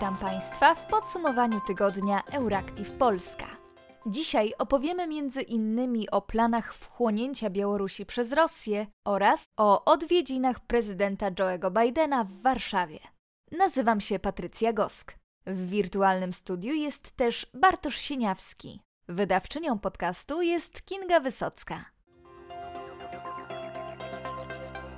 Witam Państwa w podsumowaniu tygodnia Euractiv Polska. Dzisiaj opowiemy między innymi o planach wchłonięcia Białorusi przez Rosję oraz o odwiedzinach prezydenta Joe'ego Bidena w Warszawie. Nazywam się Patrycja Gosk. W wirtualnym studiu jest też Bartosz Sieniawski. Wydawczynią podcastu jest Kinga Wysocka.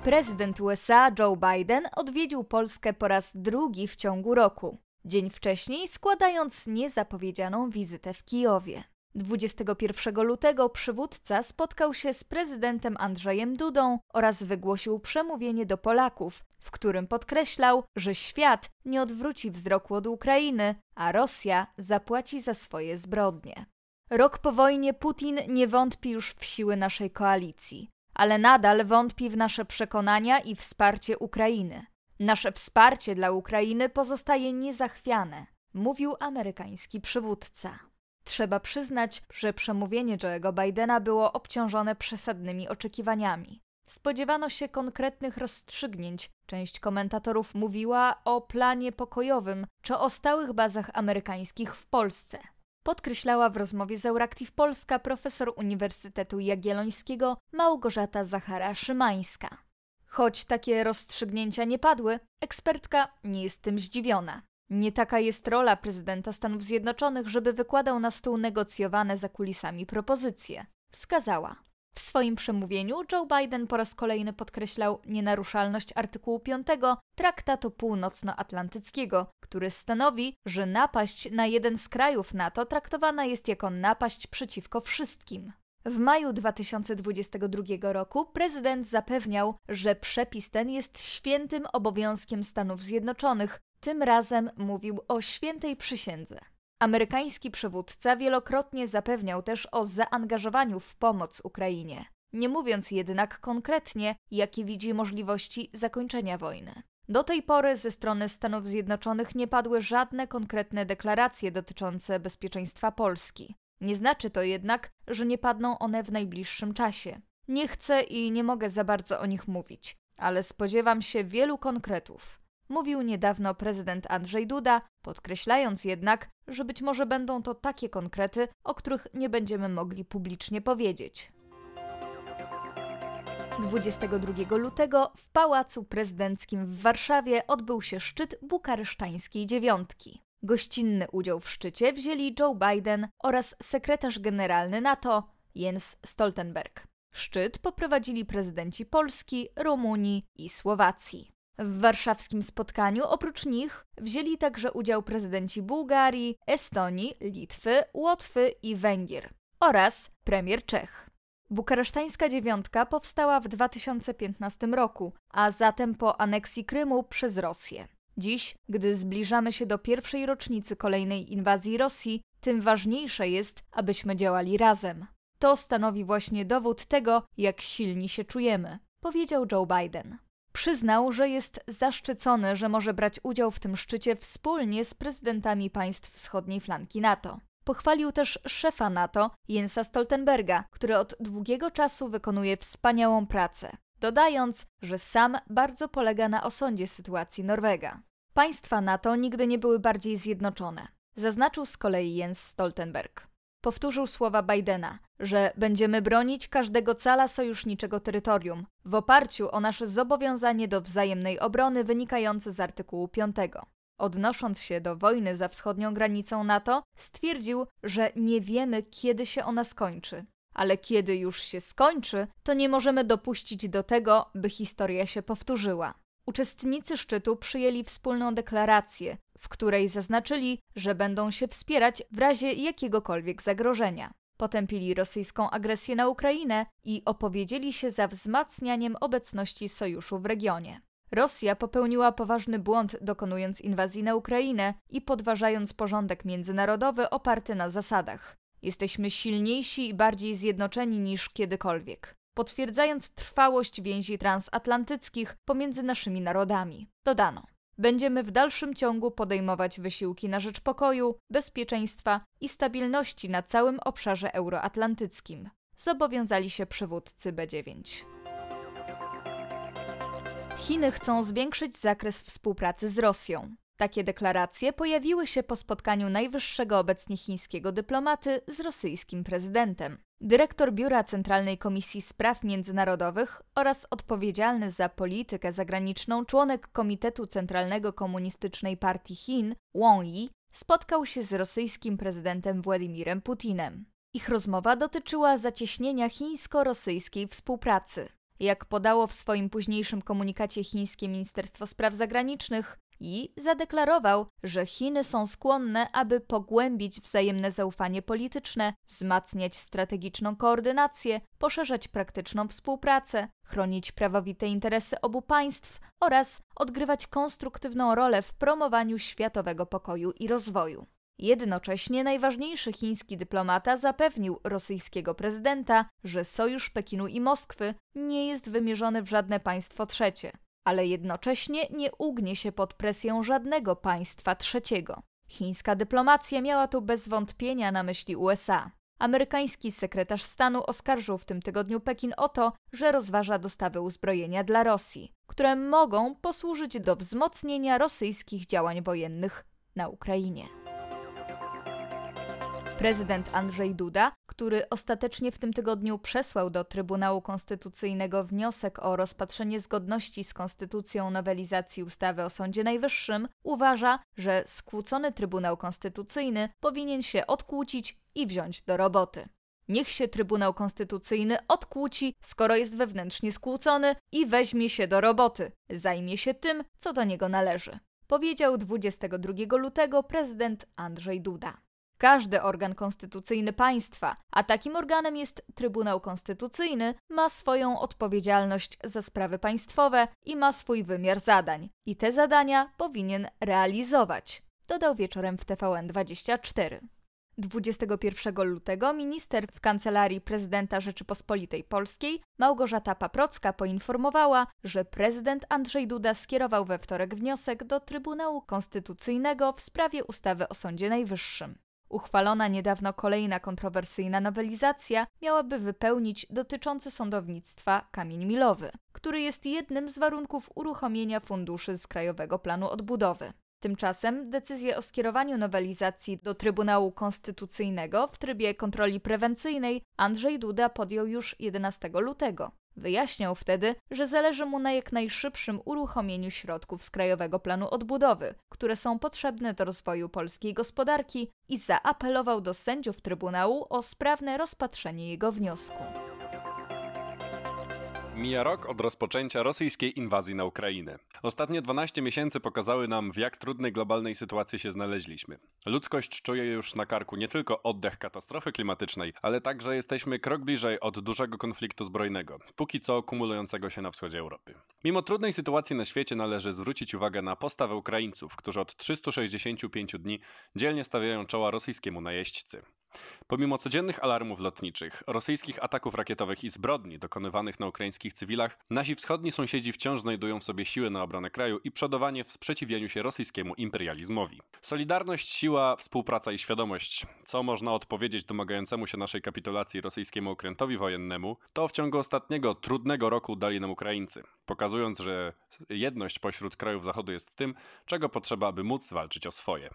Prezydent USA Joe Biden odwiedził Polskę po raz drugi w ciągu roku. Dzień wcześniej składając niezapowiedzianą wizytę w Kijowie. 21 lutego przywódca spotkał się z prezydentem Andrzejem Dudą oraz wygłosił przemówienie do Polaków, w którym podkreślał, że świat nie odwróci wzroku od Ukrainy, a Rosja zapłaci za swoje zbrodnie. Rok po wojnie Putin nie wątpi już w siły naszej koalicji ale nadal wątpi w nasze przekonania i wsparcie Ukrainy. Nasze wsparcie dla Ukrainy pozostaje niezachwiane, mówił amerykański przywódca. Trzeba przyznać, że przemówienie Joe'ego Bidena było obciążone przesadnymi oczekiwaniami. Spodziewano się konkretnych rozstrzygnięć. Część komentatorów mówiła o planie pokojowym czy o stałych bazach amerykańskich w Polsce podkreślała w rozmowie z Euractiv Polska profesor Uniwersytetu Jagiellońskiego Małgorzata Zachara-Szymańska. Choć takie rozstrzygnięcia nie padły, ekspertka nie jest tym zdziwiona. Nie taka jest rola prezydenta Stanów Zjednoczonych, żeby wykładał na stół negocjowane za kulisami propozycje. Wskazała. W swoim przemówieniu Joe Biden po raz kolejny podkreślał nienaruszalność artykułu 5 Traktatu Północnoatlantyckiego, który stanowi, że napaść na jeden z krajów NATO traktowana jest jako napaść przeciwko wszystkim. W maju 2022 roku prezydent zapewniał, że przepis ten jest świętym obowiązkiem Stanów Zjednoczonych. Tym razem mówił o świętej przysiędze. Amerykański przywódca wielokrotnie zapewniał też o zaangażowaniu w pomoc Ukrainie, nie mówiąc jednak konkretnie, jakie widzi możliwości zakończenia wojny. Do tej pory ze strony Stanów Zjednoczonych nie padły żadne konkretne deklaracje dotyczące bezpieczeństwa Polski. Nie znaczy to jednak, że nie padną one w najbliższym czasie. Nie chcę i nie mogę za bardzo o nich mówić, ale spodziewam się wielu konkretów mówił niedawno prezydent Andrzej Duda, podkreślając jednak, że być może będą to takie konkrety, o których nie będziemy mogli publicznie powiedzieć. 22 lutego w Pałacu Prezydenckim w Warszawie odbył się szczyt bukaresztańskiej dziewiątki. Gościnny udział w szczycie wzięli Joe Biden oraz sekretarz generalny NATO Jens Stoltenberg. Szczyt poprowadzili prezydenci Polski, Rumunii i Słowacji. W warszawskim spotkaniu oprócz nich wzięli także udział prezydenci Bułgarii, Estonii, Litwy, Łotwy i Węgier oraz premier Czech. Bukaresztańska dziewiątka powstała w 2015 roku, a zatem po aneksji Krymu przez Rosję. Dziś, gdy zbliżamy się do pierwszej rocznicy kolejnej inwazji Rosji, tym ważniejsze jest, abyśmy działali razem. To stanowi właśnie dowód tego, jak silni się czujemy, powiedział Joe Biden. Przyznał, że jest zaszczycony, że może brać udział w tym szczycie wspólnie z prezydentami państw wschodniej flanki NATO. Pochwalił też szefa NATO, Jensa Stoltenberga, który od długiego czasu wykonuje wspaniałą pracę, dodając, że sam bardzo polega na osądzie sytuacji Norwega. Państwa NATO nigdy nie były bardziej zjednoczone, zaznaczył z kolei Jens Stoltenberg. Powtórzył słowa Bidena, że będziemy bronić każdego cala sojuszniczego terytorium w oparciu o nasze zobowiązanie do wzajemnej obrony wynikające z artykułu 5. Odnosząc się do wojny za wschodnią granicą NATO, stwierdził, że nie wiemy, kiedy się ona skończy. Ale kiedy już się skończy, to nie możemy dopuścić do tego, by historia się powtórzyła. Uczestnicy szczytu przyjęli wspólną deklarację, w której zaznaczyli, że będą się wspierać w razie jakiegokolwiek zagrożenia. Potępili rosyjską agresję na Ukrainę i opowiedzieli się za wzmacnianiem obecności sojuszu w regionie. Rosja popełniła poważny błąd, dokonując inwazji na Ukrainę i podważając porządek międzynarodowy oparty na zasadach. Jesteśmy silniejsi i bardziej zjednoczeni niż kiedykolwiek, potwierdzając trwałość więzi transatlantyckich pomiędzy naszymi narodami. Dodano. Będziemy w dalszym ciągu podejmować wysiłki na rzecz pokoju, bezpieczeństwa i stabilności na całym obszarze euroatlantyckim. Zobowiązali się przywódcy B9. Chiny chcą zwiększyć zakres współpracy z Rosją. Takie deklaracje pojawiły się po spotkaniu najwyższego obecnie chińskiego dyplomaty z rosyjskim prezydentem. Dyrektor Biura Centralnej Komisji Spraw Międzynarodowych oraz odpowiedzialny za politykę zagraniczną członek Komitetu Centralnego Komunistycznej Partii Chin, Wang Yi, spotkał się z rosyjskim prezydentem Władimirem Putinem. Ich rozmowa dotyczyła zacieśnienia chińsko-rosyjskiej współpracy. Jak podało w swoim późniejszym komunikacie chińskie Ministerstwo Spraw Zagranicznych, i zadeklarował, że Chiny są skłonne, aby pogłębić wzajemne zaufanie polityczne, wzmacniać strategiczną koordynację, poszerzać praktyczną współpracę, chronić prawowite interesy obu państw oraz odgrywać konstruktywną rolę w promowaniu światowego pokoju i rozwoju. Jednocześnie najważniejszy chiński dyplomata zapewnił rosyjskiego prezydenta, że sojusz Pekinu i Moskwy nie jest wymierzony w żadne państwo trzecie ale jednocześnie nie ugnie się pod presją żadnego państwa trzeciego. Chińska dyplomacja miała tu bez wątpienia na myśli USA. Amerykański sekretarz stanu oskarżył w tym tygodniu Pekin o to, że rozważa dostawy uzbrojenia dla Rosji, które mogą posłużyć do wzmocnienia rosyjskich działań wojennych na Ukrainie. Prezydent Andrzej Duda, który ostatecznie w tym tygodniu przesłał do Trybunału Konstytucyjnego wniosek o rozpatrzenie zgodności z konstytucją nowelizacji ustawy o Sądzie Najwyższym, uważa, że skłócony Trybunał Konstytucyjny powinien się odkłócić i wziąć do roboty. Niech się Trybunał Konstytucyjny odkłóci, skoro jest wewnętrznie skłócony i weźmie się do roboty. Zajmie się tym, co do niego należy. Powiedział 22 lutego prezydent Andrzej Duda. Każdy organ konstytucyjny państwa, a takim organem jest Trybunał Konstytucyjny, ma swoją odpowiedzialność za sprawy państwowe i ma swój wymiar zadań. I te zadania powinien realizować, dodał wieczorem w TVN24. 21 lutego minister w kancelarii prezydenta Rzeczypospolitej Polskiej Małgorzata Paprocka poinformowała, że prezydent Andrzej Duda skierował we wtorek wniosek do Trybunału Konstytucyjnego w sprawie ustawy o Sądzie Najwyższym. Uchwalona niedawno kolejna kontrowersyjna nowelizacja miałaby wypełnić dotyczący sądownictwa kamień milowy, który jest jednym z warunków uruchomienia funduszy z Krajowego Planu Odbudowy. Tymczasem decyzję o skierowaniu nowelizacji do Trybunału Konstytucyjnego w trybie kontroli prewencyjnej Andrzej Duda podjął już 11 lutego. Wyjaśniał wtedy, że zależy mu na jak najszybszym uruchomieniu środków z Krajowego Planu Odbudowy, które są potrzebne do rozwoju polskiej gospodarki i zaapelował do sędziów Trybunału o sprawne rozpatrzenie jego wniosku. Mija rok od rozpoczęcia rosyjskiej inwazji na Ukrainę. Ostatnie 12 miesięcy pokazały nam, w jak trudnej globalnej sytuacji się znaleźliśmy. Ludzkość czuje już na karku nie tylko oddech katastrofy klimatycznej, ale także jesteśmy krok bliżej od dużego konfliktu zbrojnego, póki co kumulującego się na wschodzie Europy. Mimo trudnej sytuacji na świecie należy zwrócić uwagę na postawę Ukraińców, którzy od 365 dni dzielnie stawiają czoła rosyjskiemu najeźdźcy. Pomimo codziennych alarmów lotniczych, rosyjskich ataków rakietowych i zbrodni dokonywanych na ukraińskich cywilach, nasi wschodni sąsiedzi wciąż znajdują w sobie siły na obronę kraju i przodowanie w sprzeciwieniu się rosyjskiemu imperializmowi. Solidarność, siła, współpraca i świadomość, co można odpowiedzieć domagającemu się naszej kapitulacji rosyjskiemu okrętowi wojennemu, to w ciągu ostatniego trudnego roku dali nam Ukraińcy, pokazując, że jedność pośród krajów Zachodu jest tym, czego potrzeba, aby móc walczyć o swoje.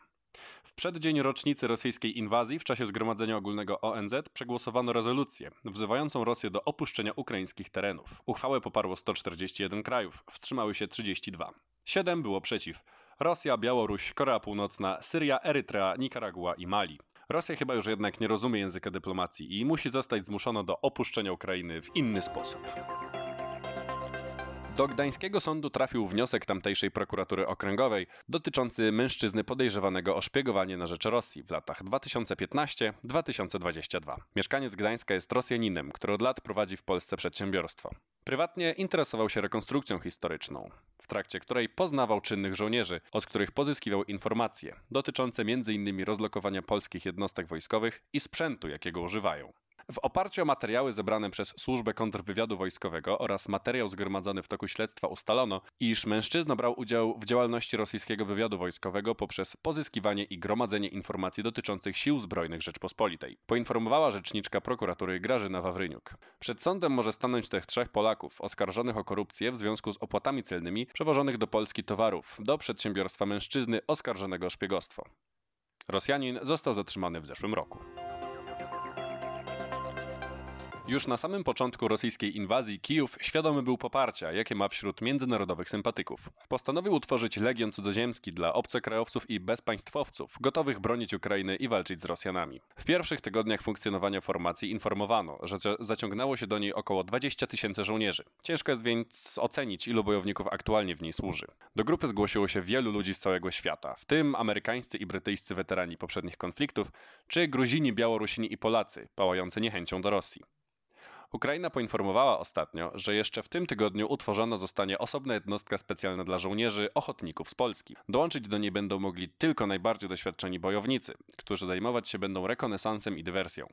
W przeddzień rocznicy rosyjskiej inwazji w czasie Zgromadzenia Ogólnego ONZ przegłosowano rezolucję wzywającą Rosję do opuszczenia ukraińskich terenów. Uchwałę poparło 141 krajów, wstrzymały się 32. Siedem było przeciw. Rosja, Białoruś, Korea Północna, Syria, Erytrea, Nikaragua i Mali. Rosja chyba już jednak nie rozumie języka dyplomacji i musi zostać zmuszona do opuszczenia Ukrainy w inny sposób. Do gdańskiego sądu trafił wniosek tamtejszej prokuratury okręgowej dotyczący mężczyzny podejrzewanego o szpiegowanie na rzecz Rosji w latach 2015-2022. Mieszkaniec Gdańska jest Rosjaninem, który od lat prowadzi w Polsce przedsiębiorstwo. Prywatnie interesował się rekonstrukcją historyczną, w trakcie której poznawał czynnych żołnierzy, od których pozyskiwał informacje dotyczące m.in. rozlokowania polskich jednostek wojskowych i sprzętu, jakiego używają. W oparciu o materiały zebrane przez Służbę Kontrwywiadu Wojskowego oraz materiał zgromadzony w toku śledztwa ustalono, iż mężczyzna brał udział w działalności rosyjskiego wywiadu wojskowego poprzez pozyskiwanie i gromadzenie informacji dotyczących sił zbrojnych Rzeczpospolitej. Poinformowała rzeczniczka prokuratury Grażyna Wawryniuk. Przed sądem może stanąć tych trzech Polaków oskarżonych o korupcję w związku z opłatami celnymi przewożonych do Polski towarów do przedsiębiorstwa mężczyzny oskarżonego o szpiegostwo. Rosjanin został zatrzymany w zeszłym roku. Już na samym początku rosyjskiej inwazji Kijów świadomy był poparcia, jakie ma wśród międzynarodowych sympatyków. Postanowił utworzyć legion cudzoziemski dla obcokrajowców i bezpaństwowców, gotowych bronić Ukrainy i walczyć z Rosjanami. W pierwszych tygodniach funkcjonowania formacji informowano, że zaciągnęło się do niej około 20 tysięcy żołnierzy. Ciężko jest więc ocenić, ilu bojowników aktualnie w niej służy. Do grupy zgłosiło się wielu ludzi z całego świata, w tym amerykańscy i brytyjscy weterani poprzednich konfliktów, czy Gruzini, Białorusini i Polacy, pałający niechęcią do Rosji. Ukraina poinformowała ostatnio, że jeszcze w tym tygodniu utworzona zostanie osobna jednostka specjalna dla żołnierzy ochotników z Polski. Dołączyć do niej będą mogli tylko najbardziej doświadczeni bojownicy, którzy zajmować się będą rekonesansem i dywersją.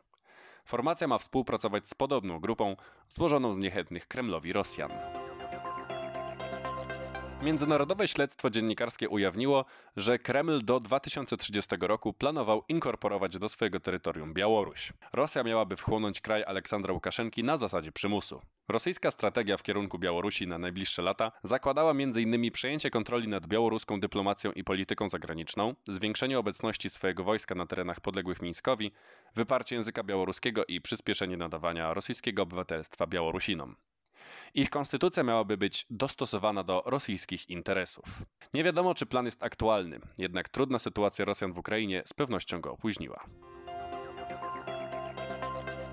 Formacja ma współpracować z podobną grupą złożoną z niechętnych Kremlowi Rosjan. Międzynarodowe śledztwo dziennikarskie ujawniło, że Kreml do 2030 roku planował inkorporować do swojego terytorium Białoruś. Rosja miałaby wchłonąć kraj Aleksandra Łukaszenki na zasadzie przymusu. Rosyjska strategia w kierunku Białorusi na najbliższe lata zakładała m.in. przejęcie kontroli nad białoruską dyplomacją i polityką zagraniczną, zwiększenie obecności swojego wojska na terenach podległych Mińskowi, wyparcie języka białoruskiego i przyspieszenie nadawania rosyjskiego obywatelstwa Białorusinom. Ich konstytucja miałaby być dostosowana do rosyjskich interesów. Nie wiadomo, czy plan jest aktualny, jednak trudna sytuacja Rosjan w Ukrainie z pewnością go opóźniła.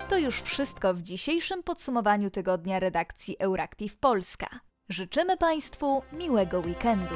To już wszystko w dzisiejszym podsumowaniu tygodnia redakcji Euractiv Polska. Życzymy Państwu miłego weekendu.